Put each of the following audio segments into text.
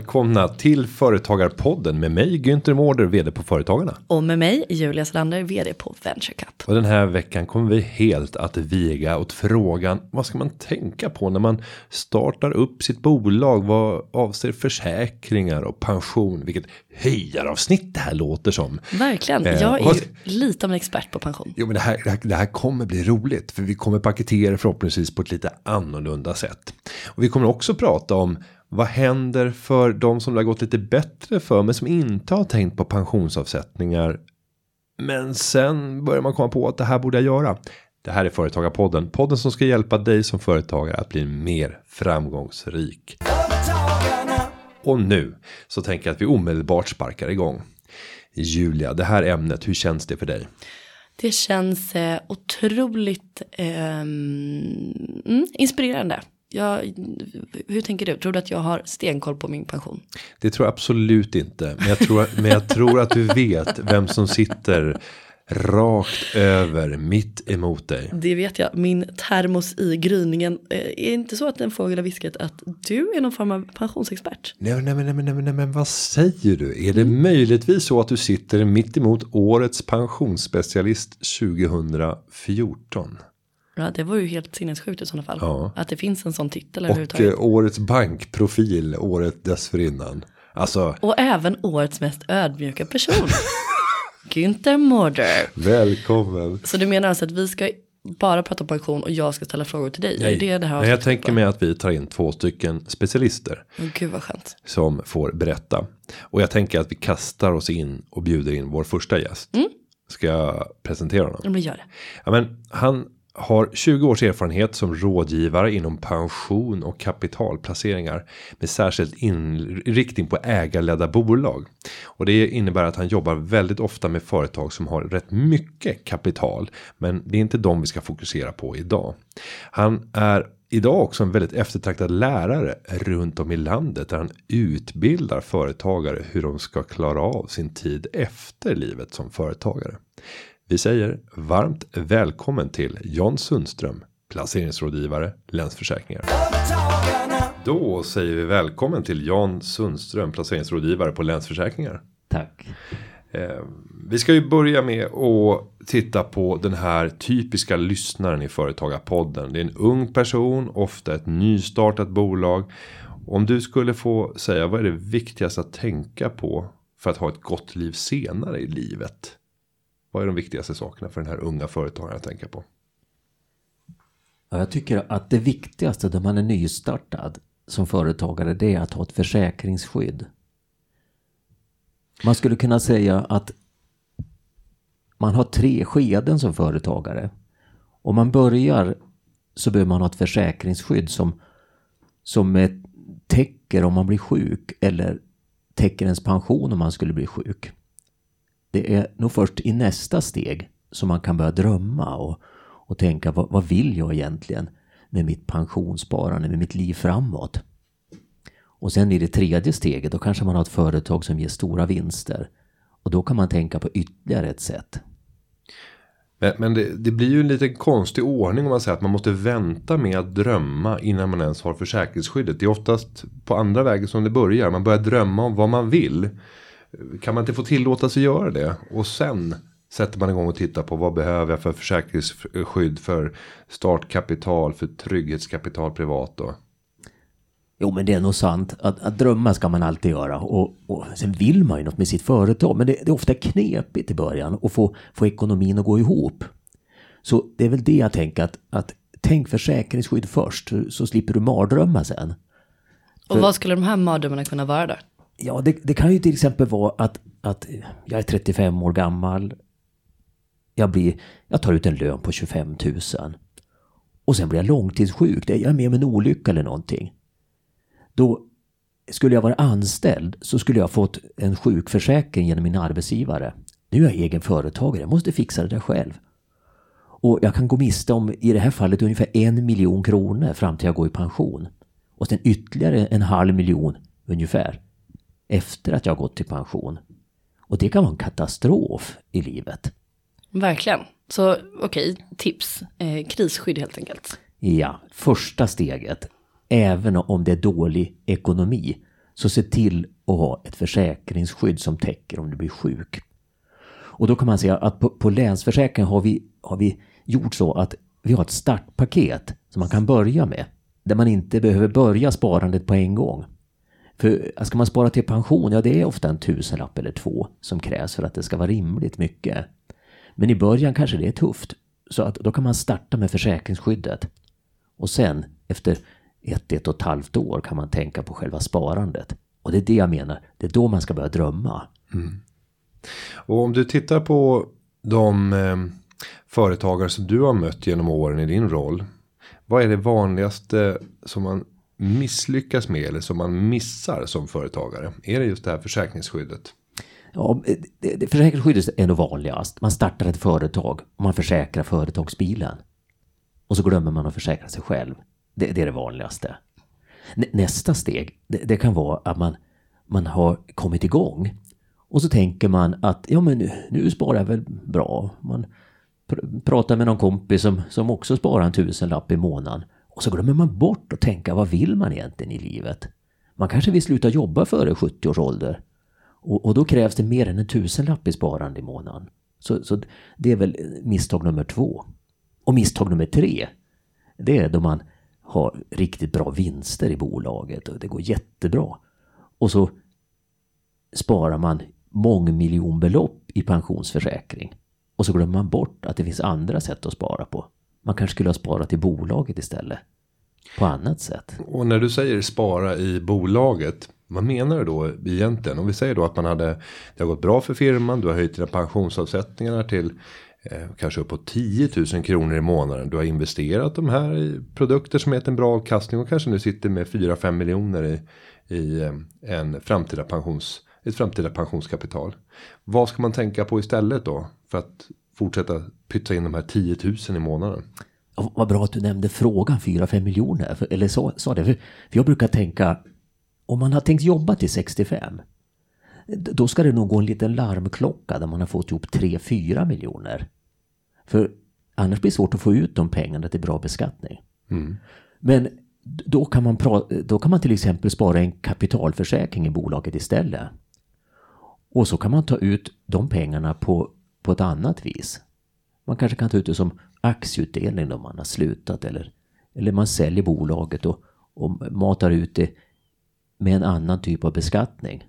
välkomna till Företagarpodden med mig Günther Mårder, vd på Företagarna. Och med mig Julia Slander, vd på VentureCup. Och den här veckan kommer vi helt att viga åt frågan vad ska man tänka på när man startar upp sitt bolag vad avser försäkringar och pension. Vilket höjaravsnitt det här låter som. Verkligen, Eh, jag är och- ju lite av en expert på pension. Jo men det här, det här, det här kommer bli roligt för vi kommer paketera förhoppningsvis på ett lite annorlunda sätt. Och vi kommer också prata om vad händer för de som det har gått lite bättre för men som inte har tänkt på pensionsavsättningar. Men sen börjar man komma på att det här borde jag göra. Det här är Företagarpodden, podden som ska hjälpa dig som företagare att bli mer framgångsrik. Och nu så tänker jag att vi omedelbart sparkar igång. Julia, det här ämnet, hur känns det för dig? Det känns eh, otroligt eh, inspirerande. Jag, hur tänker du? Tror du att jag har stenkoll på min pension? Det tror jag absolut inte. Men jag tror, men jag tror att du vet vem som sitter rakt över mitt emot dig. Det vet jag. Min termos i gryningen. Eh, är inte så att en fågel har viskat att du är någon form av pensionsexpert? Nej, nej, nej, nej, nej, nej, men vad säger du? Är det möjligtvis så att du sitter mitt emot årets pensionsspecialist 2014? Ja, det var ju helt sinnessjukt i sådana fall. Ja. Att det finns en sån titel Och eh, årets bankprofil året dessförinnan. Alltså, Och även årets mest ödmjuka person. Günther Mårder. välkommen. Så du menar alltså att vi ska bara prata om pension och jag ska ställa frågor till dig? Är det det här nej, jag tänker mig att vi tar in två stycken specialister. Åh, Gud vad skönt. som får berätta. Och jag tänker att vi kastar oss in och bjuder in vår första gäst. Ska jag presentera honom? Ja, men gör det. Ja, men han har 20 års erfarenhet som rådgivare inom pension och kapitalplaceringar med särskild inriktning på ägarledda bolag. Och det innebär att han jobbar väldigt ofta med företag som har rätt mycket kapital, men det är inte de vi ska fokusera på idag. Han är idag också en väldigt eftertraktad lärare runt om i landet där han utbildar företagare hur de ska klara av sin tid efter livet som företagare. Vi säger varmt välkommen till John Sundström, placeringsrådgivare Länsförsäkringar. Då säger vi välkommen till Jan Sundström, placeringsrådgivare på Länsförsäkringar. Tack. Eh, vi ska ju börja med att titta på den här typiska lyssnaren i Företagarpodden. Det är en ung person, ofta ett nystartat bolag. Om du skulle få säga vad är det viktigaste att tänka på för att ha ett gott liv senare i livet? Vad är de viktigaste sakerna för den här unga företagaren att tänka på? Ja, jag tycker att det viktigaste när man är nystartad som företagare det är att ha ett försäkringsskydd. Man skulle kunna säga att man har tre skeden som företagare. Om man börjar så behöver man ha ett försäkringsskydd som, som täcker om man blir sjuk eller täcker ens pension om man skulle bli sjuk. Det är nog först i nästa steg som man kan börja drömma och, och tänka vad, vad vill jag egentligen med mitt pensionssparande, med mitt liv framåt. Och sen i det tredje steget, då kanske man har ett företag som ger stora vinster. Och då kan man tänka på ytterligare ett sätt. Men, det, det blir ju en lite konstig ordning om man säger att man måste vänta med att drömma innan man ens har försäkringsskyddet. Det är oftast på andra vägen som det börjar. Man börjar drömma om vad man vill. Kan man inte få tillåta sig göra det? Och sen sätter man igång och tittar på vad behöver jag för försäkringsskydd för startkapital, för trygghetskapital privat då. Jo, men det är nog sant. Att, att drömma ska man alltid göra. Och, och sen vill man ju något med sitt företag. Men det, det är ofta knepigt i början att få, få ekonomin att gå ihop. Så det är väl det jag tänker att, att tänk försäkringsskydd först. Så, slipper du mardrömmar sen. Och vad skulle de här mardrömmarna kunna vara då? Ja, det, det kan ju till exempel vara att, att jag är 35 år gammal. Jag, blir, jag tar ut en lön på 25 000. Och sen blir jag långtidssjuk. Jag är med om en olycka eller någonting. Då skulle jag vara anställd så skulle jag fått en sjukförsäkring genom min arbetsgivare. Nu är jag egen företagare, jag måste fixa det där själv. Och jag kan gå miste om, i det här fallet, ungefär en miljon kronor fram till jag går i pension. Och sen ytterligare en halv miljon ungefär efter att jag gått i pension. Och det kan vara en katastrof i livet. Verkligen. Så okej, tips. Eh, krisskydd helt enkelt. Ja, första steget, även om det är dålig ekonomi, Så se till att ha ett försäkringsskydd som täcker om du blir sjuk. Och då kan man säga att på, på Länsförsäkringen har vi, har vi gjort så att vi har ett startpaket som man kan börja med. Där man inte behöver börja sparandet på en gång. För ska man spara till pension, ja det är ofta en tusenlapp eller två som krävs för att det ska vara rimligt mycket. Men i början kanske det är tufft. Så att då kan man starta med försäkringsskyddet. Och sen efter ett, ett och ett halvt år kan man tänka på själva sparandet. Och det är det jag menar, det är då man ska börja drömma. Mm. Och om du tittar på de eh, företagare som du har mött genom åren i din roll. Vad är det vanligaste som man misslyckas med eller som man missar som företagare? Är det just det här försäkringsskyddet? Ja, försäkringsskyddet är nog vanligast. Man startar ett företag och man försäkrar företagsbilen. Och så glömmer man att försäkra sig själv. Det, det är det vanligaste. Nästa steg, det, det, kan vara att man, man har kommit igång. Och så tänker man att ja men nu, nu sparar jag väl bra. Man pr pratar med någon kompis som, som också sparar en tusenlapp i månaden. Och så glömmer man bort att tänka vad vill man egentligen i livet? Man kanske vill sluta jobba före 70 års ålder. Och, och då krävs det mer än en tusenlapp i sparande i månaden. Så, så det är väl misstag nummer två. Och misstag nummer tre, det är då man har riktigt bra vinster i bolaget och det går jättebra. Och så sparar man mångmiljonbelopp i pensionsförsäkring. Och så glömmer man bort att det finns andra sätt att spara på. Man kanske skulle ha sparat i bolaget istället. På annat sätt. Och när du säger spara i bolaget. Vad menar du då egentligen? Om vi säger då att man hade. Det har gått bra för firman. Du har höjt dina pensionsavsättningar till. Eh, kanske uppåt 10 000 kronor i månaden. Du har investerat de här i produkter som gett en bra avkastning. Och kanske nu sitter med 4-5 miljoner i, i eh, en framtida pensions. Ett framtida pensionskapital. Vad ska man tänka på istället då? För att fortsätta pytsa in de här 10 000 i månaden. Ja, vad bra att du nämnde frågan 4-5 miljoner. Eller sa, sa det. För, för jag brukar tänka. Om man har tänkt jobba till 65. Då ska det nog gå en liten larmklocka där man har fått ihop 3-4 miljoner. För annars blir det svårt att få ut de pengarna till bra beskattning. Mm. Men då kan, man då kan man till exempel spara en kapitalförsäkring i bolaget istället. Och så kan man ta ut de pengarna på, på ett annat vis. Man kanske kan ta ut det som aktieutdelning om man har slutat eller, eller man säljer bolaget och, och matar ut det med en annan typ av beskattning.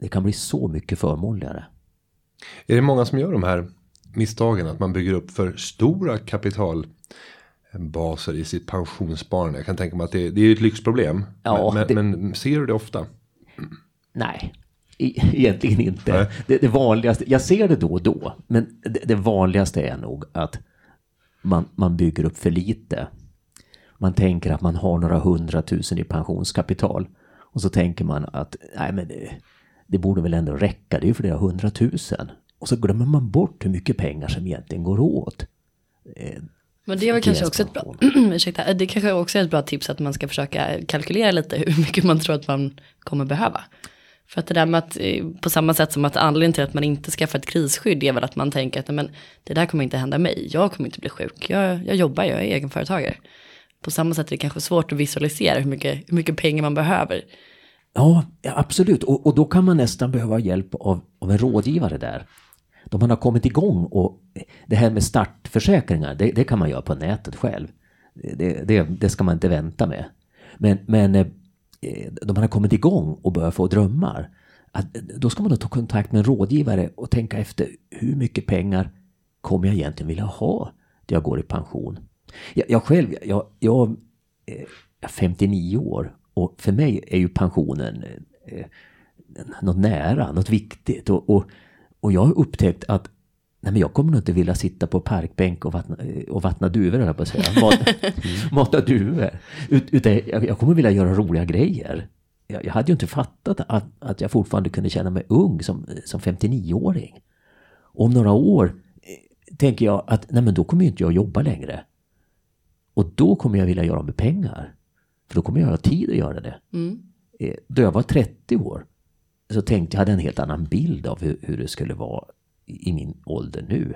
Det kan bli så mycket förmånligare. Är det många som gör de här misstagen att man bygger upp för stora kapitalbaser i sitt pensionssparande? Jag kan tänka mig att det, det är ett lyxproblem. Ja, men, det... men ser du det ofta? Nej, Egentligen inte. Det, det, vanligaste, jag ser det då och då, men det, det, vanligaste är nog att man, man bygger upp för lite. Man tänker att man har några hundratusen i pensionskapital. Och så tänker man att nej, men det, det borde väl ändå räcka, det är ju flera hundratusen. Och så glömmer man bort hur mycket pengar som egentligen går åt. Eh, men det är väl kanske också ett bra, ursäkta, det kanske också är ett bra tips att man ska försöka kalkylera lite hur mycket man tror att man kommer behöva. För att det där med att, eh, på samma sätt som att anledningen till att man inte skaffar ett krisskydd är väl att man tänker att men, det där kommer inte hända mig, jag kommer inte bli sjuk, jag, jag jobbar, jag är egenföretagare. På samma sätt är det kanske svårt att visualisera hur mycket, hur mycket pengar man behöver. Ja, absolut. Och, och då kan man nästan behöva hjälp av, av en rådgivare där. Då man har kommit igång och det här med startförsäkringar, det, det kan man göra på nätet själv. Det, det, det ska man inte vänta med. Men, men eh, Eh, de hade man har kommit igång och börjar få drömmar. Att, eh, då ska man då ta kontakt med en rådgivare och tänka efter hur mycket pengar kommer jag egentligen vilja ha när jag går i pension. Jag, jag själv, jag, jag eh, är 59 år och för mig är ju pensionen eh, något nära, något viktigt. Och, och, och jag har upptäckt att Nej, men jag kommer nog inte vilja sitta på parkbänk och vattna, och vattna duvor, jag på att säga. Mata, mata duvor. Ut, utan jag, jag kommer vilja göra roliga grejer. Jag, jag, hade ju inte fattat att, att jag fortfarande kunde känna mig ung som, som 59-åring. Om några år eh, tänker jag att nej men då kommer ju inte jag jobba längre. Och då kommer jag vilja göra med pengar. För då kommer jag ha tid att göra det. Mm. Eh, då jag var 30 år så tänkte jag hade en helt annan bild av hur, hur det skulle vara i min ålder nu.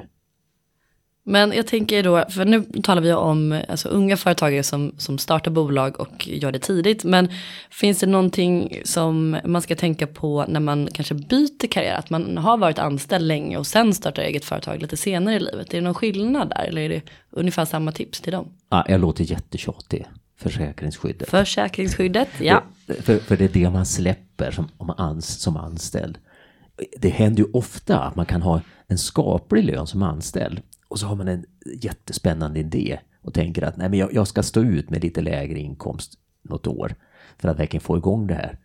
Men jag tänker då, för nu talar vi om alltså, unga företagare som, som startar bolag och gör det tidigt. Men finns det någonting som man ska tänka på när man kanske byter karriär? Att man har varit anställd länge och sen startar eget företag lite senare i livet. Är det någon skillnad där eller är det ungefär samma tips till dem? Ja, jag låter jättetjatig. Försäkringsskyddet. Försäkringsskyddet, ja. För, för det är det man släpper som, om ans, som anställd. Det händer ju ofta att man kan ha en skaplig lön som anställd och så har man en jättespännande idé och tänker att nej, men jag, jag ska stå ut med lite lägre inkomst något år för att verkligen få igång det här.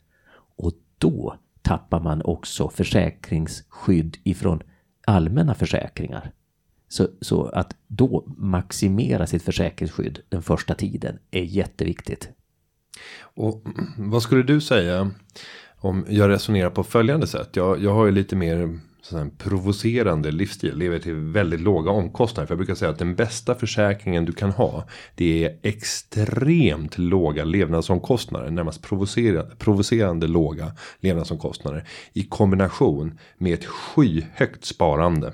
Och då tappar man också försäkringsskydd ifrån allmänna försäkringar. Så, så att då maximera sitt försäkringsskydd den första tiden är jätteviktigt. Och vad skulle du säga om jag resonerar på följande sätt? Jag, jag har ju lite mer sån provocerande livsstil. Lever till väldigt låga omkostnader. För jag brukar säga att den bästa försäkringen du kan ha. Det är extremt låga levnadsomkostnader. Närmast provocerande, provocerande låga levnadsomkostnader. I kombination med ett skyhögt sparande.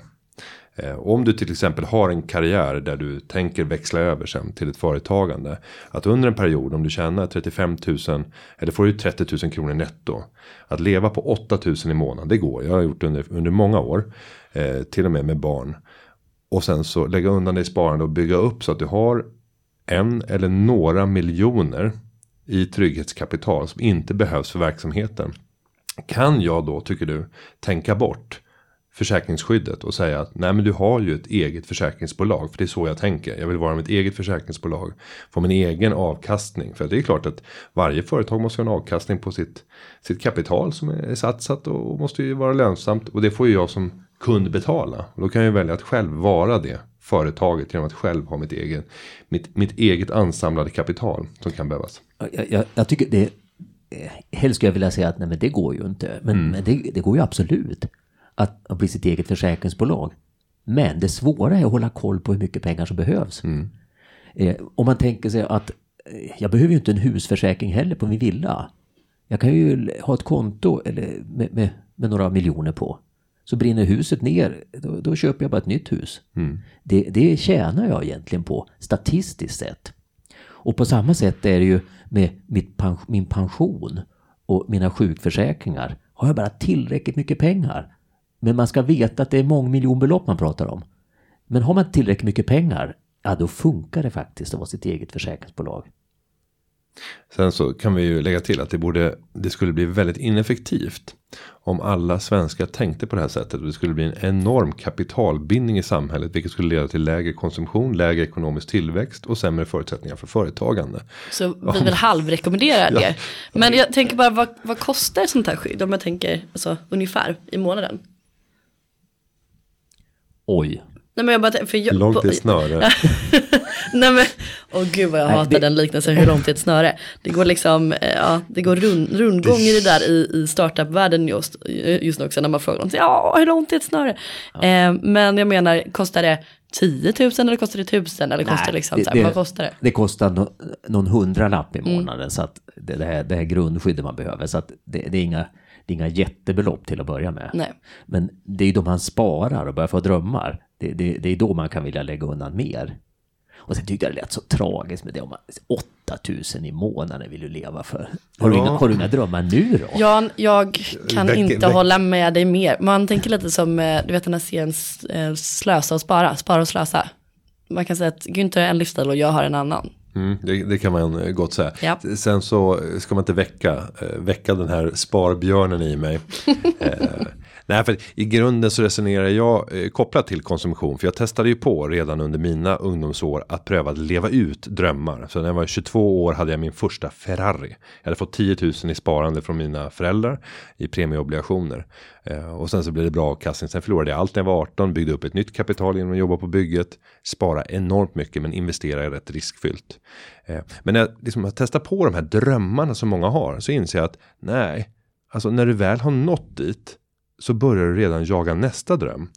Eh, om du till exempel har en karriär där du tänker växla över sen till ett företagande. Att under en period om du tjänar 35 000 eller får ut 30 000 kronor netto. Att leva på 8 000 i månaden, det går. Jag har gjort det under, under många år. Eh, till och med med barn. Och sen så lägga undan det i sparande och bygga upp så att du har en eller några miljoner i trygghetskapital som inte behövs för verksamheten. Kan jag då, tycker du, tänka bort försäkringsskyddet och säga att nej men du har ju ett eget försäkringsbolag för det är så jag tänker. Jag vill vara mitt eget försäkringsbolag. Få min egen avkastning för det är klart att varje företag måste ha en avkastning på sitt sitt kapital som är satsat och måste ju vara lönsamt och det får ju jag som kund betala och då kan jag välja att själv vara det företaget genom att själv ha mitt eget mitt, mitt eget ansamlade kapital som kan behövas. Jag, jag, jag tycker det helst skulle jag vilja säga att nej men det går ju inte men, mm. men det, det går ju absolut att, att bli sitt eget försäkringsbolag. Men det svåra är att hålla koll på hur mycket pengar som behövs. Mm. Eh, om man tänker sig att eh, jag behöver ju inte en husförsäkring heller på min villa. Jag kan ju ha ett konto eller med, med, med några miljoner på. Så brinner huset ner, då, då köper jag bara ett nytt hus. Mm. Det, det tjänar jag egentligen på statistiskt sett. Och på samma sätt är det ju med mitt, min pension och mina sjukförsäkringar. Har jag bara tillräckligt mycket pengar men man ska veta att det är mångmiljonbelopp man pratar om. Men har man tillräckligt mycket pengar, ja då funkar det faktiskt att vara sitt eget försäkringsbolag. Sen så kan vi ju lägga till att det borde det skulle bli väldigt ineffektivt om alla svenskar tänkte på det här sättet och det skulle bli en enorm kapitalbindning i samhället vilket skulle leda till lägre konsumtion, lägre ekonomisk tillväxt och sämre förutsättningar för företagande. Så vi vill halvrekommendera det. Men jag tänker bara vad, vad kostar sånt här skydd om jag tänker alltså, ungefär i månaden? Oj. Nej, men jag bara, för jag, långt ett snöre. Nej men, åh gud vad jag Nej, hatar det... den liknelsen, hur långt är ett snöre? Det går liksom, eh, ja, det går rund, rundgång i det där i, i startup-världen just, just nu också när man frågar dem, ja hur långt är ett snöre? Ja. Eh, men jag menar, kostar det 10 000 eller kostar det 1000 eller kostar det liksom, det, så här, vad kostar det? Det kostar no, någon hundralapp i mm. månaden mm. så att det, det, här, det här grundskyddet man behöver så att det, det är inga det är inga jättebelopp till att börja med. Nej. Men det är ju då man sparar och börjar få drömmar. Det, det, det är då man kan vilja lägga undan mer. Och sen tyckte jag det lät så tragiskt med det om 8000 i månaden vill du leva för. Har, ja. du, inga, har du inga drömmar nu då? Jan, jag kan väck, inte väck. hålla med dig mer. Man tänker lite som, eh, du vet den här serien eh, Slösa och spara, spara och slösa. Man kan säga att Günther har en livsstil och jag har en annan. Mm, det, det, kan man eh, gott säga. Ja. Sen så ska man inte väcka, väcka den här sparbjörnen i mig. Nej, för i grunden så resonerar jag eh, kopplat till konsumtion. För jag testade ju på redan under mina ungdomsår att pröva att leva ut drömmar. Så när jag var 22 år hade jag min första Ferrari. Jag hade fått 10 000 i sparande från mina föräldrar i premieobligationer. Eh, och sen så blev det bra avkastning. Sen förlorade jag allt när jag var 18, byggde upp ett nytt kapital genom att jobba på bygget. Spara enormt mycket men investera rätt riskfyllt. Eh, men när jag liksom testar på de här drömmarna som många har så inser jag att nej, alltså när du väl har nått dit så börjar du redan jaga nästa dröm.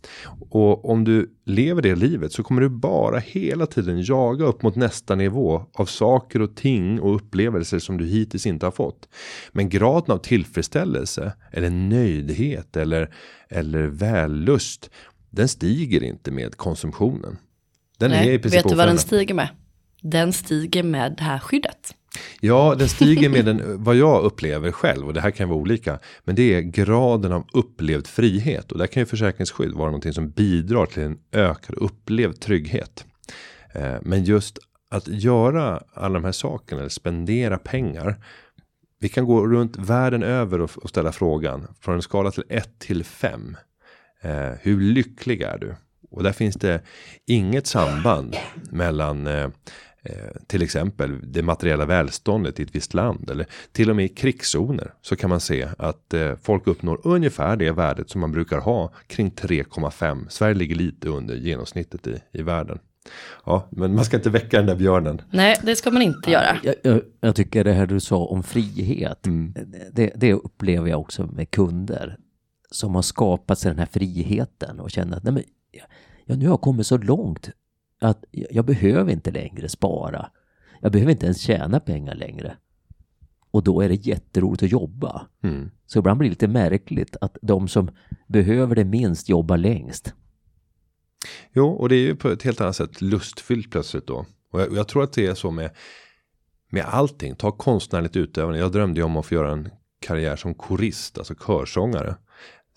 Och om du lever det livet så kommer du bara hela tiden jaga upp mot nästa nivå av saker och ting och upplevelser som du hittills inte har fått. Men graden av tillfredsställelse eller nöjdhet eller, eller vällust den stiger inte med konsumtionen. Den Nej, är i princip vet du vad den stiger med? Den stiger med det här skyddet. Ja, den stiger med den, vad jag upplever själv, och det här kan vara olika, men det är graden av upplevd frihet. Och där kan ju försäkringsskydd vara någonting som bidrar till en ökad upplevd trygghet. Eh, Men just att göra alla de här sakerna, eller spendera pengar. Vi kan gå runt världen över och, ställa frågan från en skala till 1 till 5. Eh, hur lycklig är du? Och där finns det inget samband mellan eh, till exempel det materiella välståndet i ett visst land eller till och med i krigszoner så kan man se att eh, folk uppnår ungefär det värdet som man brukar ha kring 3,5. Sverige ligger lite under genomsnittet i, i världen. Ja, men man ska inte väcka den där björnen. Nej, det ska man inte göra. Jag, jag, jag tycker det här du sa om frihet, det, det upplever jag också med kunder som har skapat sig den här friheten och känner att nej men, ja, nu har jag kommit så långt att jag, behöver inte längre spara. Jag behöver inte ens tjäna pengar längre. Och då är det jätteroligt att jobba. Mm. Så ibland blir det lite märkligt att de som behöver det minst jobbar längst. Jo, och det är ju på ett helt annat sätt lustfyllt plötsligt då. Och jag, och jag tror att det är så med, med allting. Ta konstnärligt utövande. Jag drömde ju om att få göra en karriär som korist, alltså körsångare.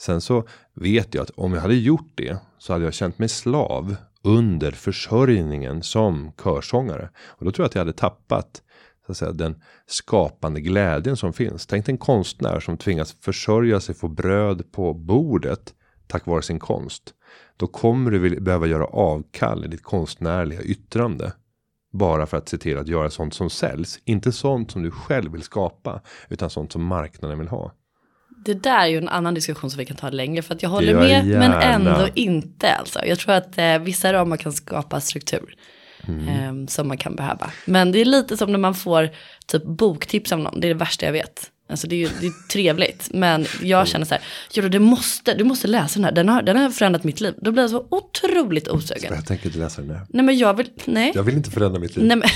Sen så vet jag att om jag hade gjort det så hade jag känt mig slav under försörjningen som körsångare. Och då tror jag att jag hade tappat så att säga, den skapande glädjen som finns. Tänk dig en konstnär som tvingas försörja sig, få bröd på bordet tack vare sin konst. Då kommer du behöva göra avkall i ditt konstnärliga yttrande. Bara för att se till att göra sånt som säljs. Inte sånt som du själv vill skapa. Utan sånt som marknaden vill ha. Det där är ju en annan diskussion som vi kan ta längre. För att jag håller gör med, jag men gärna. ändå inte. Alltså. Jag tror att eh, vissa ramar kan skapa struktur. Mm. eh, som man kan behöva. Men det är lite som när man får typ boktips av någon. Det är det värsta jag vet. Alltså det är ju det är trevligt. Men jag känner så här, Jodå, du måste, du måste läsa den här. Den har, den har förändrat mitt liv. Då blir jag så otroligt osugen. Jag tänker inte läsa den där. Nej men jag vill, nej. Jag vill inte förändra mitt liv. Nej men,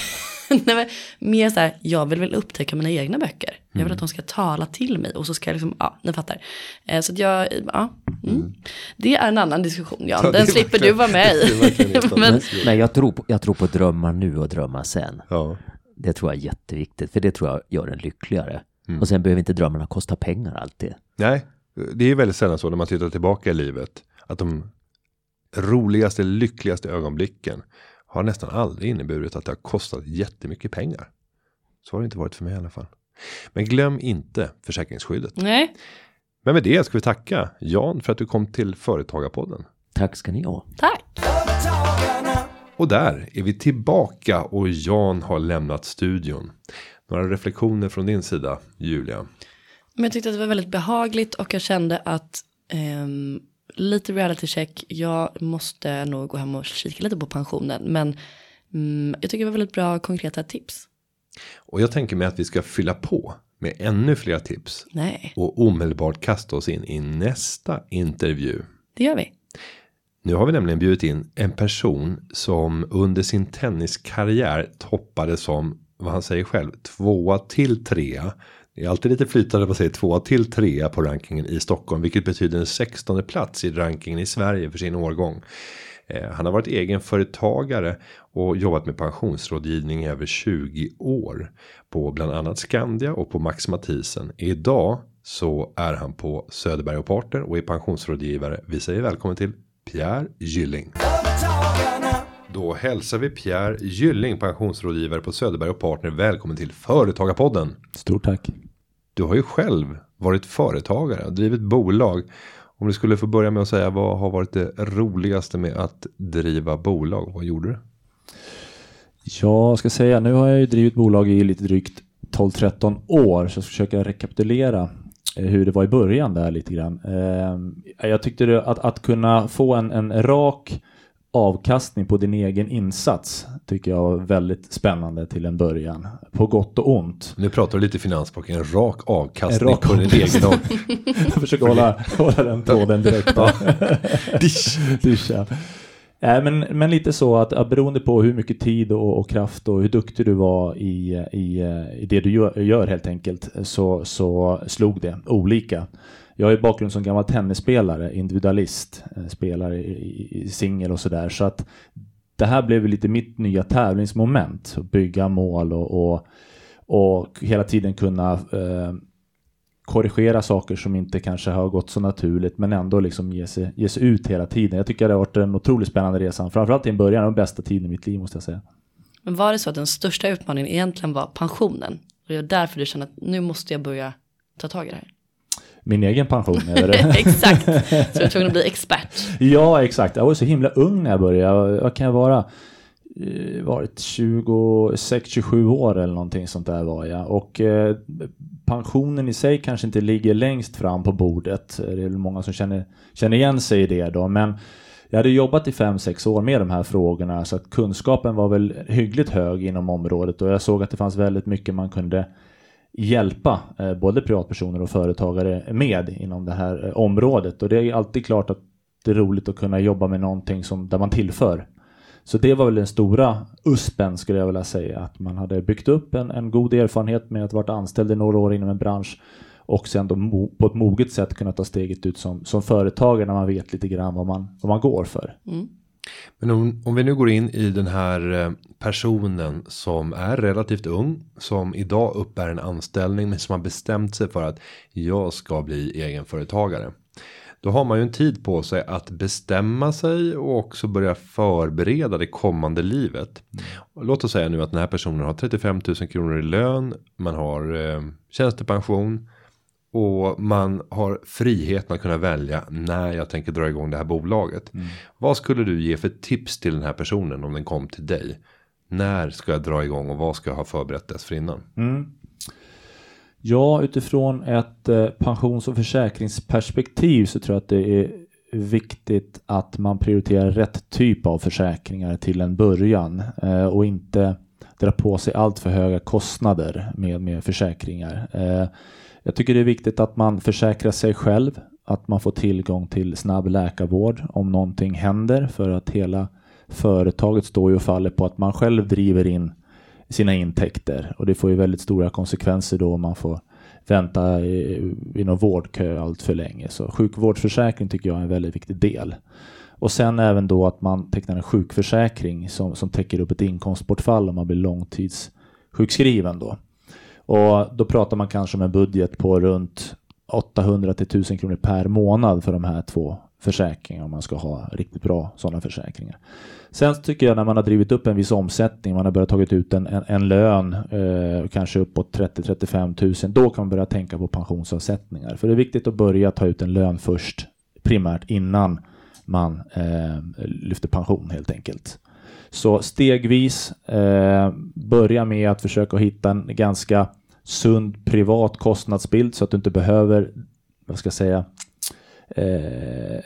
nej men mer så här, jag vill väl upptäcka mina egna böcker. Jag vill att de ska tala till mig och så ska jag liksom, ja, ni fattar. Eh, så att jag, ja, mm. det är en annan diskussion ja. Ja, Den slipper du vara med i. men, Men, men jag, tror på, jag tror på drömmar nu och drömmar sen. Ja. Det tror jag är jätteviktigt, för det tror jag gör en lyckligare. Och sen behöver inte drömmarna kosta pengar alltid. Nej, det är väldigt sällan så när man tittar tillbaka i livet. Att de roligaste, lyckligaste ögonblicken har nästan aldrig inneburit att det har kostat jättemycket pengar. Så har det inte varit för mig i alla fall. Men glöm inte försäkringsskyddet. nej, Men med det ska vi tacka Jan för att du kom till Företagarpodden. Tack ska ni ha. tack. Och där är vi tillbaka och Jan har lämnat studion. Några reflektioner från din sida, Julia? Men jag tyckte att det var väldigt behagligt och jag kände att ehm, lite reality check, jag måste nog gå hem och kika lite på pensionen. Men mm, jag tycker det var väldigt bra konkreta tips. Och jag tänker mig att vi ska fylla på med ännu fler tips Nej, och omedelbart kasta oss in i nästa intervju. det gör vi. Nu har vi nämligen bjudit in en person som under sin tenniskarriär toppade som vad han säger själv tvåa till trea. Det är alltid lite flytande på sig tvåa till trea på rankingen i Stockholm, vilket betyder en 16 plats i rankingen i Sverige för sin årgång. Eh, han har varit egenföretagare och jobbat med pensionsrådgivning i över 20 år på bland annat Skandia och på Max Mathisen. Idag så är han på Söderberg och Partner och är pensionsrådgivare. Vi säger välkommen till Pierre Gylling. Då hälsar vi Pierre Gylling, pensionsrådgivare på Söderberg och Partner. Välkommen till Företagarpodden. Stort tack. Du har ju själv varit företagare och drivit bolag. Om du skulle få börja med att säga vad har varit det roligaste med att driva bolag? Vad gjorde du? Jag ska säga, nu har jag ju drivit bolag i lite drygt 12-13 år, så jag ska försöka rekapitulera eh, hur det var i början där lite grann. Eh, Jag tyckte att, att kunna få en, en rak avkastning på din egen insats tycker jag var väldigt spännande till en början. På gott och ont. Nu pratar du lite finansspråk, en rak avkastning En rak på din egen av. Jag försöker hålla, hålla den tråden direkt. Dish. Duscha. Äh, men, men lite så att, att beroende på hur mycket tid och, och kraft och hur duktig du var i, i, i det du gör, gör helt enkelt så, så slog det olika. Jag har ju bakgrund som gammal tennisspelare, individualist, eh, spelare i, i, singel och sådär. Så att det här blev lite mitt nya tävlingsmoment. Att bygga mål och, och, och hela tiden kunna eh, korrigera saker som inte kanske har gått så naturligt men ändå liksom ge sig, ge sig ut hela tiden. Jag tycker det har varit en otroligt spännande resa. Framförallt i en början, den bästa tiden i mitt liv måste jag säga. Men var det så att den största utmaningen egentligen var pensionen? Och det är därför du känner att nu måste jag börja ta tag i det här? Min egen pension det. exakt, så jag var tvungen att bli expert. ja, exakt. Jag var så himla ung när jag började. Vad kan jag vara? Eh, varit 26-27 år eller någonting sånt där var jag. Och eh, pensionen i sig kanske inte ligger längst fram på bordet. Det är väl många som känner, känner igen sig i det då. Men jag hade jobbat i 5-6 år med de här frågorna så att kunskapen var väl hyggligt hög inom området och jag såg att det fanns väldigt mycket man kunde hjälpa eh, både privatpersoner och företagare med inom det här eh, området och det är alltid klart att det är roligt att kunna jobba med någonting som, där man tillför. Så det var väl den stora uspen skulle jag vilja säga att man hade byggt upp en, en god erfarenhet med att varit anställd i några år inom en bransch och sen då på ett moget sätt kunna ta steget ut som, som företagare när man vet lite grann vad man, vad man går för. Mm. Men om, om vi nu går in i den här eh, personen som är relativt ung som idag uppbär en anställning men som har bestämt sig för att jag ska bli egenföretagare. Då har man ju en tid på sig att bestämma sig och också börja förbereda det kommande livet. Mm. Låt oss säga nu att den här personen har 35 000 kronor i lön. Man har eh, tjänstepension och man har friheten att kunna välja när jag tänker dra igång det här bolaget. Mm. Vad skulle du ge för tips till den här personen om den kom till dig? När ska jag dra igång och vad ska jag ha förberett dessförinnan? Mm. Ja, utifrån ett eh, pensions och försäkringsperspektiv så tror jag att det är viktigt att man prioriterar rätt typ av försäkringar till en början eh, och inte dra på sig allt för höga kostnader med, med försäkringar. Jag tycker det är viktigt att man försäkrar sig själv, att man får tillgång till snabb läkarvård om någonting händer för att hela företaget står ju och faller på att man själv driver in sina intäkter och det får ju väldigt stora konsekvenser då om man får vänta i, i någon vårdkö allt för länge. Så sjukvårdsförsäkring tycker jag är en väldigt viktig del. Och sen även då att man tecknar en sjukförsäkring som, som täcker upp ett inkomstbortfall om man blir långtidssjukskriven då. Och då pratar man kanske om en budget på runt 800 till 1000 kronor per månad för de här två försäkringarna om man ska ha riktigt bra sådana försäkringar. Sen tycker jag när man har drivit upp en viss omsättning, man har börjat tagit ut en, en, en lön, eh, kanske uppåt 30-35 000, då kan man börja tänka på pensionsavsättningar. För det är viktigt att börja ta ut en lön först, primärt innan man eh, lyfter pension helt enkelt. Så stegvis eh, börja med att försöka hitta en ganska sund privat kostnadsbild så att du inte behöver, vad ska jag säga, eh,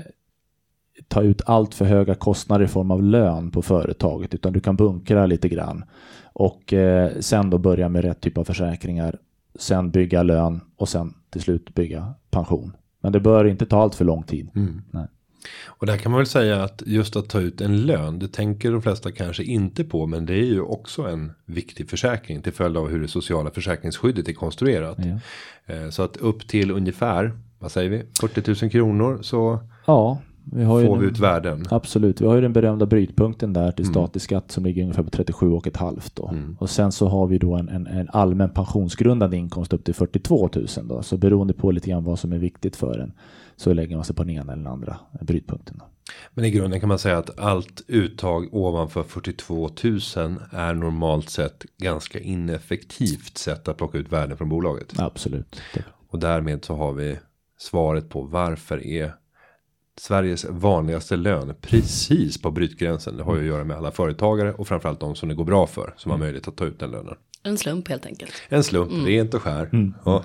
ta ut allt för höga kostnader i form av lön på företaget utan du kan bunkra lite grann och eh, sen då börja med rätt typ av försäkringar sen bygga lön och sen till slut bygga pension. Men det bör inte ta allt för lång tid. Mm. Nej. Och där kan man väl säga att just att ta ut en lön, det tänker de flesta kanske inte på, men det är ju också en viktig försäkring till följd av hur det sociala försäkringsskyddet är konstruerat. Ja. Eh, så att upp till ungefär, vad säger vi, 40 000 kronor så ja, vi har får vi ut värden. Absolut, vi har ju den berömda brytpunkten där till mm. statlig skatt som ligger ungefär på 37 och ett halvt då. Mm. Och sen så har vi då en, en, en, allmän pensionsgrundande inkomst upp till 42 000 då. Så beroende på lite grann vad som är viktigt för en så lägger man sig på den ena eller den andra brytpunkten. Men i grunden kan man säga att allt uttag ovanför 42 000 är normalt sett ganska ineffektivt sätt att plocka ut värden från bolaget. Absolut. Och därmed så har vi svaret på varför är Sveriges vanligaste lön precis på brytgränsen. Det har ju att göra med alla företagare och framförallt de som det går bra för som mm. har möjlighet att ta ut den lönen. En slump helt enkelt. En slump, mm. rent och skär. Mm. Ja.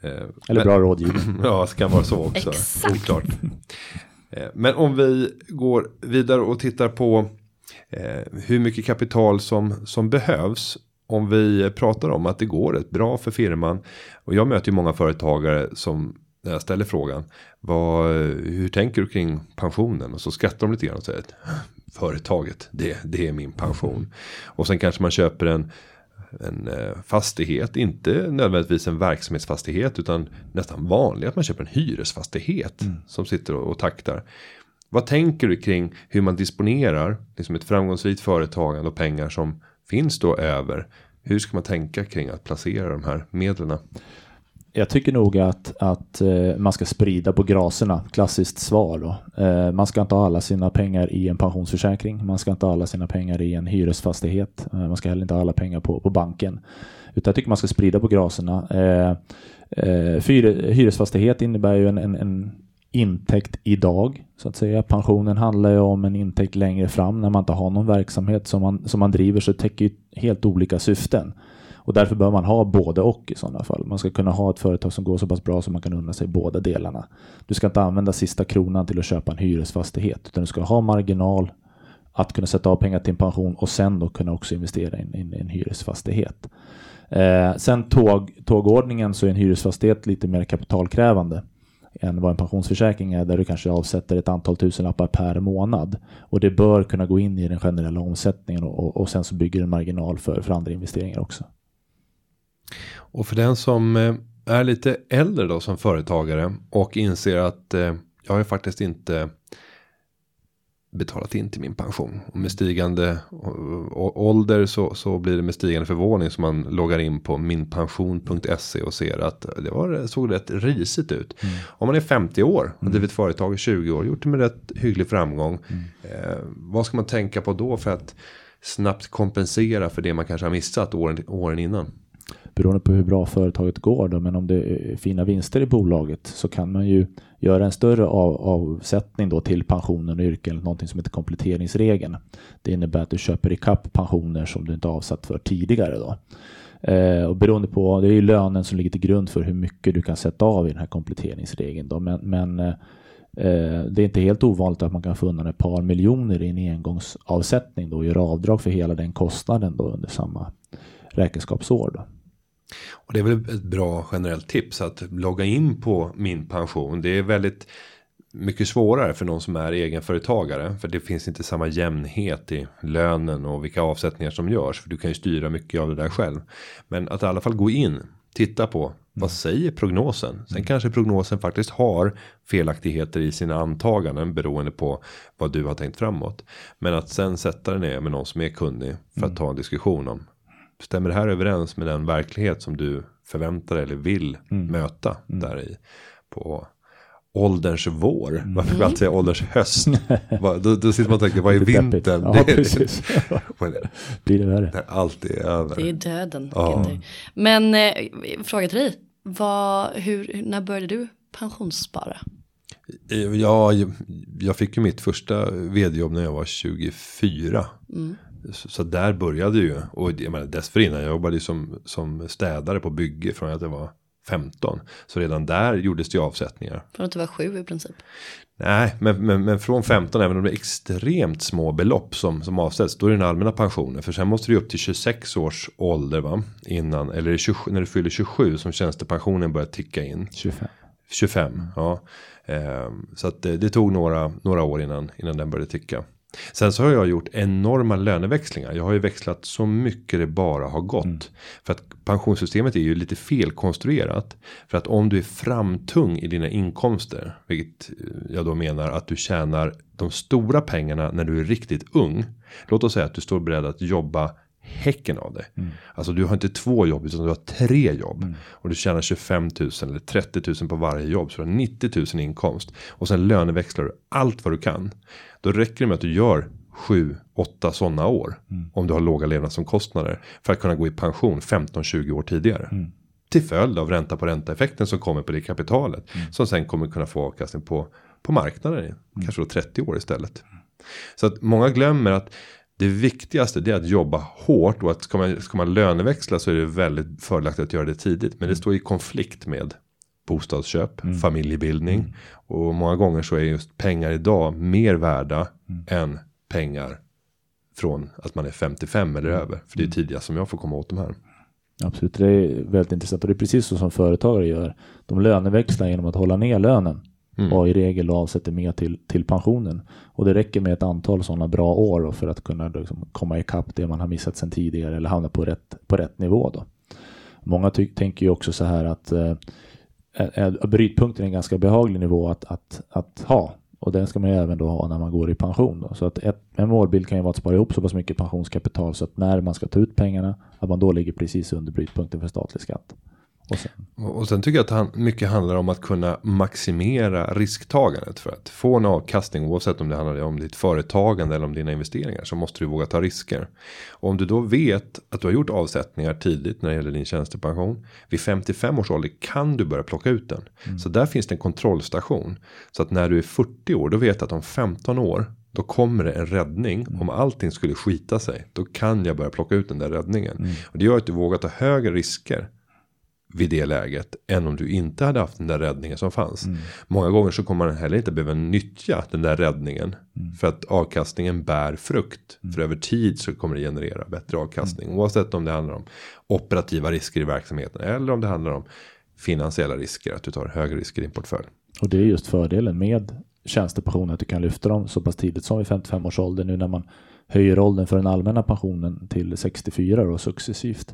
Eh, Eller men, bra rådgivning. ja, det kan vara så också. Exakt. Oklart. Eh, men om vi går vidare och tittar på eh, hur mycket kapital som, som behövs. Om vi pratar om att det går rätt bra för firman. Och jag möter ju många företagare som när jag ställer frågan. Vad, hur tänker du kring pensionen? Och så skrattar de lite grann och säger att företaget, det, det är min pension. Och sen kanske man köper en en eh, fastighet, inte nödvändigtvis en verksamhetsfastighet utan nästan vanligt att man köper en hyresfastighet mm. som sitter och, och taktar. Vad tänker du kring hur man disponerar liksom ett framgångsrikt företagande och pengar som finns då över? Hur ska man tänka kring att placera de här medlen? Jag tycker nog att, att eh, man ska sprida på graserna. Klassiskt svar då. Eh, man ska inte ha alla sina pengar i en pensionsförsäkring. Man ska inte ha alla sina pengar i en hyresfastighet. Eh, man ska heller inte ha alla pengar på, på banken. Utan jag tycker man ska sprida på graserna. Hyresfastighet innebär ju en, en, en intäkt idag så att säga. Pensionen handlar ju om en intäkt längre fram när man inte har någon verksamhet som man, som man driver så täcker ju helt olika syften. Och därför bör man ha både och i sådana fall. Man ska kunna ha ett företag som går så pass bra så man kan unna sig båda delarna. Du ska inte använda sista kronan till att köpa en hyresfastighet utan du ska ha marginal att kunna sätta av pengar till en pension och sen då kunna också investera i en, en hyresfastighet. Eh, sen tåg, tågordningen så är en hyresfastighet lite mer kapitalkrävande än vad en pensionsförsäkring är där du kanske avsätter ett antal tusenlappar per månad. Och det bör kunna gå in i den generella omsättningen och, och, och sen så bygger en marginal för, för andra investeringar också. Och för den som eh, är lite äldre då som företagare och inser att eh, jag har faktiskt inte betalat in till min pension. Och med stigande ålder så, så blir det med stigande förvåning som man loggar in på minpension.se och ser att det var, såg rätt risigt ut. Mm. Om man är 50 år och mm. drivit företag i 20 år, gjort det med rätt hygglig framgång. Mm. Eh, vad ska man tänka på då för att snabbt kompensera för det man kanske har missat åren, åren innan? Beroende på hur bra företaget går då, men om det är fina vinster i bolaget så kan man ju göra en större av, avsättning då till pensionen och yrken, någonting som heter kompletteringsregeln. Det innebär att du köper ikapp pensioner som du inte avsatt för tidigare då. Eh, och beroende på, det är ju lönen som ligger till grund för hur mycket du kan sätta av i den här kompletteringsregeln då, men, men eh, eh det är inte helt ovanligt att man kan få undan ett par miljoner i en engångsavsättning då och göra avdrag för hela den kostnaden då under samma räkenskapsår. Då. Och det är väl ett bra generellt tips att logga in på min pension. Det är väldigt mycket svårare för någon som är egenföretagare. För det finns inte samma jämnhet i lönen och vilka avsättningar som görs. För du kan ju styra mycket av det där själv. Men att i alla fall gå in, titta på vad säger prognosen? Sen kanske prognosen faktiskt har felaktigheter i sina antaganden beroende på vad du har tänkt framåt. Men att sen sätta dig ner med någon som är kunnig för att ta en diskussion om Stämmer det här överens med den verklighet som du förväntar dig eller vill mm. möta mm. där i på ålderns vår. Mm. Varför vill alltid säga ålderns höst? då, då sitter man och tänker, vad är vintern? Ja, precis. Blir det värre? När allt är över. Det är döden. Ja. Men eh, fråga till dig. Vad, hur, när började du pensionsspara? Ja, jag fick ju mitt första vd-jobb när jag var 24. Mm. Så, så, där började ju. Och jag menar, dessförinnan jag jobbade ju som, som städare på bygge från att jag var 15. Så redan där gjordes det ju avsättningar. Från att du var sju i princip. Nej, men, men, men från 15, även om det är extremt små belopp som, som avsätts, då är det den allmänna pensionen. För sen måste du upp till 26 års ålder va? Innan, eller 27, när du fyller 27 som tjänstepensionen börjar ticka in. 25. 25, ja. Ehm, så att det, det, tog några, några år innan, innan den började ticka. Sen så har jag gjort enorma löneväxlingar. Jag har ju växlat så mycket det bara har gått. Mm. För att pensionssystemet är ju lite felkonstruerat. För att om du är framtung i dina inkomster. Vilket jag då menar att du tjänar de stora pengarna när du är riktigt ung. Låt oss säga att du står beredd att jobba häcken av det. Mm. Alltså du har inte två jobb utan du har tre jobb. Mm. Och du tjänar 25 000 eller 30 000 på varje jobb. Så du har 90 000 inkomst. Och sen löneväxlar du allt vad du kan. Då räcker det med att du gör 7, 8 sådana år. Mm. Om du har låga levnadsomkostnader. För att kunna gå i pension 15-20 år tidigare. Mm. Till följd av ränta på ränta effekten som kommer på det kapitalet. Mm. Som sen kommer kunna få avkastning på, på marknaden. Mm. Kanske då 30 år istället. Så att många glömmer att det viktigaste är att jobba hårt och att ska man, ska man löneväxla så är det väldigt fördelaktigt att göra det tidigt. Men det står i konflikt med bostadsköp, mm. familjebildning. Mm. Och många gånger så är just pengar idag mer värda mm. än pengar från att man är 55 eller mm. över. För det är mm. tidigast som jag får komma åt de här. Absolut, det är väldigt intressant och det är precis så som företagare gör. De löneväxlar genom att hålla ner lönen mm. och i regel avsätter mer till, till pensionen. Och det räcker med ett antal sådana bra år för att kunna liksom komma ikapp det man har missat sedan tidigare eller hamna på rätt, på rätt nivå. Då. Många tänker ju också så här att eh, eh, eh, brytpunkten är en ganska behaglig nivå att, att, att ha. Och Och den ska man ju även då ha när man går i pension. Då. Så att ett, en målbild kan ju vara att spara ihop så pass mycket pensionskapital så att när man ska ta ut pengarna, att man då ligger precis under brytpunkten för statlig skatt. Och sen, och sen tycker jag att han, mycket handlar om att kunna maximera risktagandet. För att få en avkastning oavsett om det handlar om ditt företagande eller om dina investeringar. Så måste du våga ta risker. Och om du då vet att du har gjort avsättningar tidigt när det gäller din tjänstepension. Vid 55 års ålder kan du börja plocka ut den. Mm. Så där finns det en kontrollstation. Så att när du är 40 år då vet du att om 15 år då kommer det en räddning. Mm. Om allting skulle skita sig. Då kan jag börja plocka ut den där räddningen. Mm. Och det gör att du vågar ta högre risker vid det läget än om du inte hade haft den där räddningen som fanns. Mm. Många gånger så kommer man heller inte behöva nyttja den där räddningen mm. för att avkastningen bär frukt. Mm. För över tid så kommer det generera bättre avkastning mm. oavsett om det handlar om operativa risker i verksamheten eller om det handlar om finansiella risker att du tar högre risker i din portfölj. Och det är just fördelen med tjänstepensionen att du kan lyfta dem så pass tidigt som vid 55 års ålder nu när man höjer åldern för den allmänna pensionen till 64 och successivt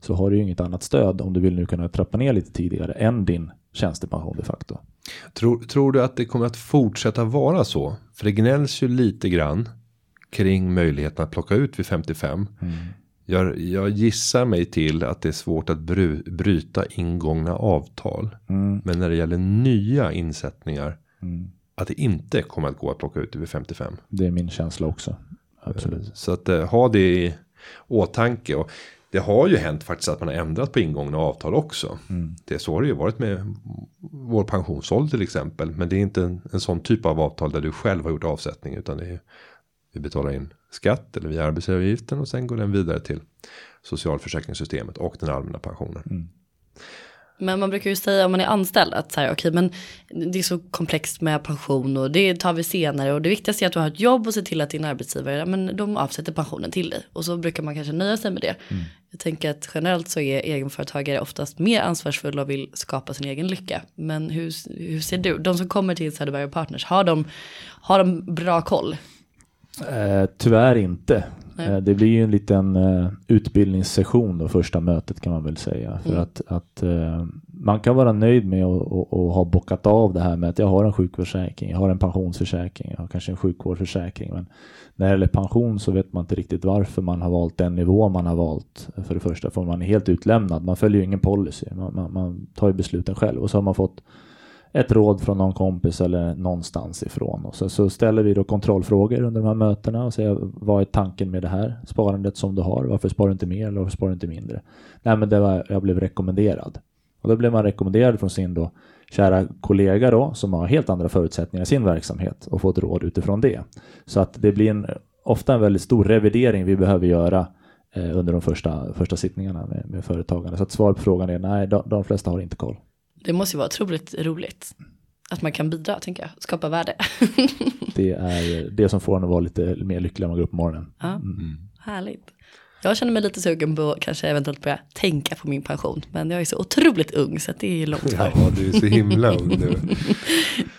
så har du ju inget annat stöd om du vill nu kunna trappa ner lite tidigare än din tjänstepension de facto. Tror, tror du att det kommer att fortsätta vara så? För det gnälls ju lite grann kring möjligheten att plocka ut vid 55. Mm. Jag, jag, gissar mig till att det är svårt att bry, bryta ingångna avtal. Mm. Men när det gäller nya insättningar. Mm. Att det inte kommer att gå att plocka ut vid 55. Det är min känsla också. Absolut. Så att uh, ha det i åtanke. Och det har ju hänt faktiskt att man har ändrat på ingångna avtal också. Mm. Det så har det ju varit med vår pensionsålder till exempel. Men det är inte en, en sån typ av avtal där du själv har gjort avsättning. Utan det är vi betalar in skatt eller via arbetsgivaravgiften och sen går den vidare till socialförsäkringssystemet och den allmänna pensionen. Mm. Men man brukar ju säga om man är anställd att så här, okej, men det är så komplext med pension och det tar vi senare och det viktigaste är att du har ett jobb och se till att din arbetsgivare, men de avsätter pensionen till dig och så brukar man kanske nöja sig med det. Mm. Jag tänker att generellt så är egenföretagare oftast mer ansvarsfulla och vill skapa sin egen lycka. Men hur, hur ser du, de som kommer till Söderberg Partners, har de, har de bra koll? Eh, tyvärr inte. Eh, det blir ju en liten uh, utbildningssession då första mötet kan man väl säga. För mm. att, att uh, man kan vara nöjd med att ha bockat av det här med att jag har en sjukförsäkring, jag har en pensionsförsäkring, jag har kanske en sjukvårdsförsäkring. Men när det gäller pension så vet man inte riktigt varför man har valt den nivå man har valt. För det första, för man är helt utlämnad. Man följer ju ingen policy. Man, man, man tar ju besluten själv och så har man fått ett råd från någon kompis eller någonstans ifrån. Och så, så ställer vi då kontrollfrågor under de här mötena och säger vad är tanken med det här sparandet som du har? Varför sparar du inte mer eller varför sparar du inte mindre? Nej, men det var, jag blev rekommenderad. Och då blev man rekommenderad från sin då kära kollega då som har helt andra förutsättningar i sin verksamhet och fått råd utifrån det. Så att det blir en, ofta en väldigt stor revidering vi behöver göra eh, under de första, första sittningarna med, med företagarna. Så att svar på frågan är nej, de, de flesta har inte koll. Det måste ju vara otroligt roligt. Att man kan bidra, tänker jag. Skapa värde. det är det som får en att vara lite mer lycklig när man går upp på morgonen. Ja, mm. Härligt. Jag känner mig lite sugen på att kanske eventuellt börja tänka på min pension. Men jag är så otroligt ung så det är långt kvar. Ja, du är så himla ung nu.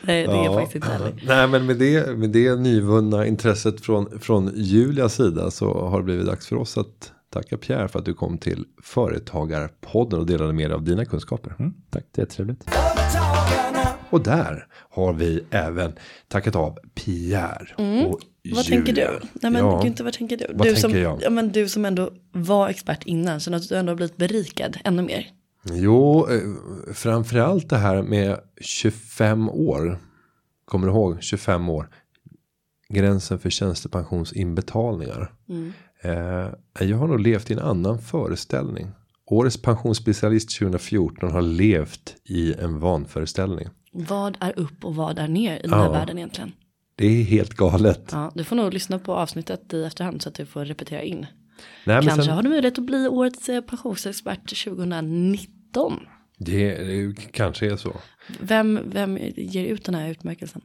Nej, det ja, är faktiskt inte heller. Nej, men med det, med det nyvunna intresset från, från Julias sida så har det blivit dags för oss att Tacka Pierre för att du kom till Företagarpodden och delade med dig av dina kunskaper. Mm, tack, det är trevligt. Och där har vi även tackat av Pierre. Mm. Och vad Julia. tänker du? Nej men ja. Günther, vad tänker du? Vad du, tänker som, jag? Ja, men du som ändå var expert innan, känner att du ändå har blivit berikad ännu mer? Jo, eh, framförallt det här med 25 år. Kommer du ihåg 25 år? Gränsen för tjänstepensionsinbetalningar. Mm. Eh, jag har nog levt i en annan föreställning. Årets pensionsspecialist 2014 har levt i en vanföreställning. Vad är upp och vad är ner i den här ja, världen egentligen? Det är helt galet. Ja, du får nog lyssna på avsnittet i efterhand så att du får repetera in. Nej, Kanske sen, har du möjlighet att bli årets eh, pensionsexpert 2019. Det, det kanske är så. Vem, vem ger ut den här utmärkelsen?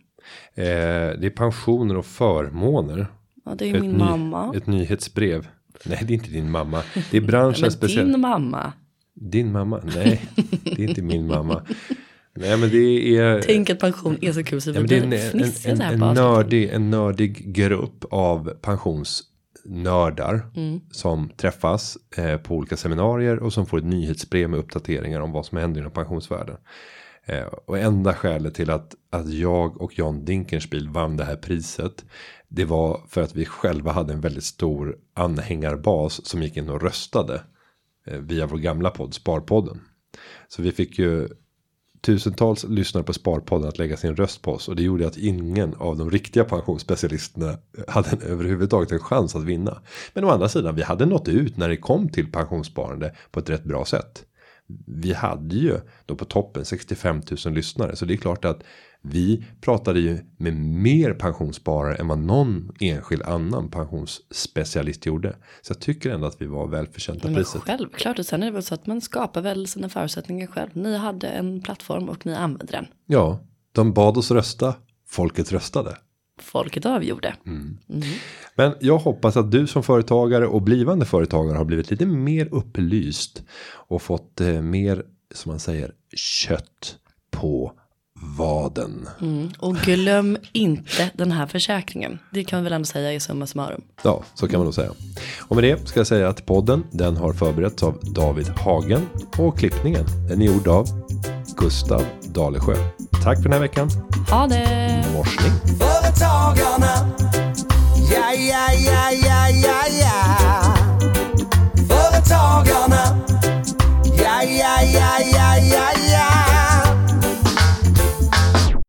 Eh, det är pensioner och förmåner. Ja, det är min mamma. Ett nyhetsbrev. Nej, det är inte din mamma. Det är branschens speciella. Din mamma. Din mamma? Nej, det är inte min mamma. Nej, men det är. Tänk att pension är så kul så vi blir fnissiga en, en, en, nördig, en nördig grupp av pensionsnördar mm. som träffas eh, på olika seminarier och som får ett nyhetsbrev med uppdateringar om vad som händer inom pensionsvärlden. Eh, och enda skälet till att, att jag och John Dinkenspiel vann det här priset. Det var för att vi själva hade en väldigt stor anhängarbas som gick in och röstade. Eh, via vår gamla podd Sparpodden. Så vi fick ju tusentals lyssnare på Sparpodden att lägga sin röst på oss. Och det gjorde att ingen av de riktiga pensionsspecialisterna hade en, överhuvudtaget en chans att vinna. Men å andra sidan, vi hade nått ut när det kom till pensionssparande på ett rätt bra sätt. Vi hade ju då på toppen 65 000 lyssnare. Så det är klart att vi pratade ju med mer pensionssparare än vad någon enskild annan pensionsspecialist gjorde. Så jag tycker ändå att vi var välförtjänta Men priset. självklart, och sen är det väl så att man skapar väl sina förutsättningar själv. Ni hade en plattform och ni använde den. Ja, de bad oss rösta. Folket röstade. Folket avgjorde. Men jag hoppas att du som företagare och blivande företagare har blivit lite mer upplyst och fått eh, mer som man säger kött på vaden. Mm. Och glöm inte den här försäkringen. Det kan vi väl ändå säga i summa summarum. Ja, så kan man nog säga. Och med det ska jag säga att podden den har förberetts av David Hagen och klippningen den är gjord av Gustav Dalesjö. Tack för den här veckan. Ha det! Morsning. Företagarna, ja, ja, ja, ja, ja, ja. Företagarna, ja, ja, ja, ja, ja, ja.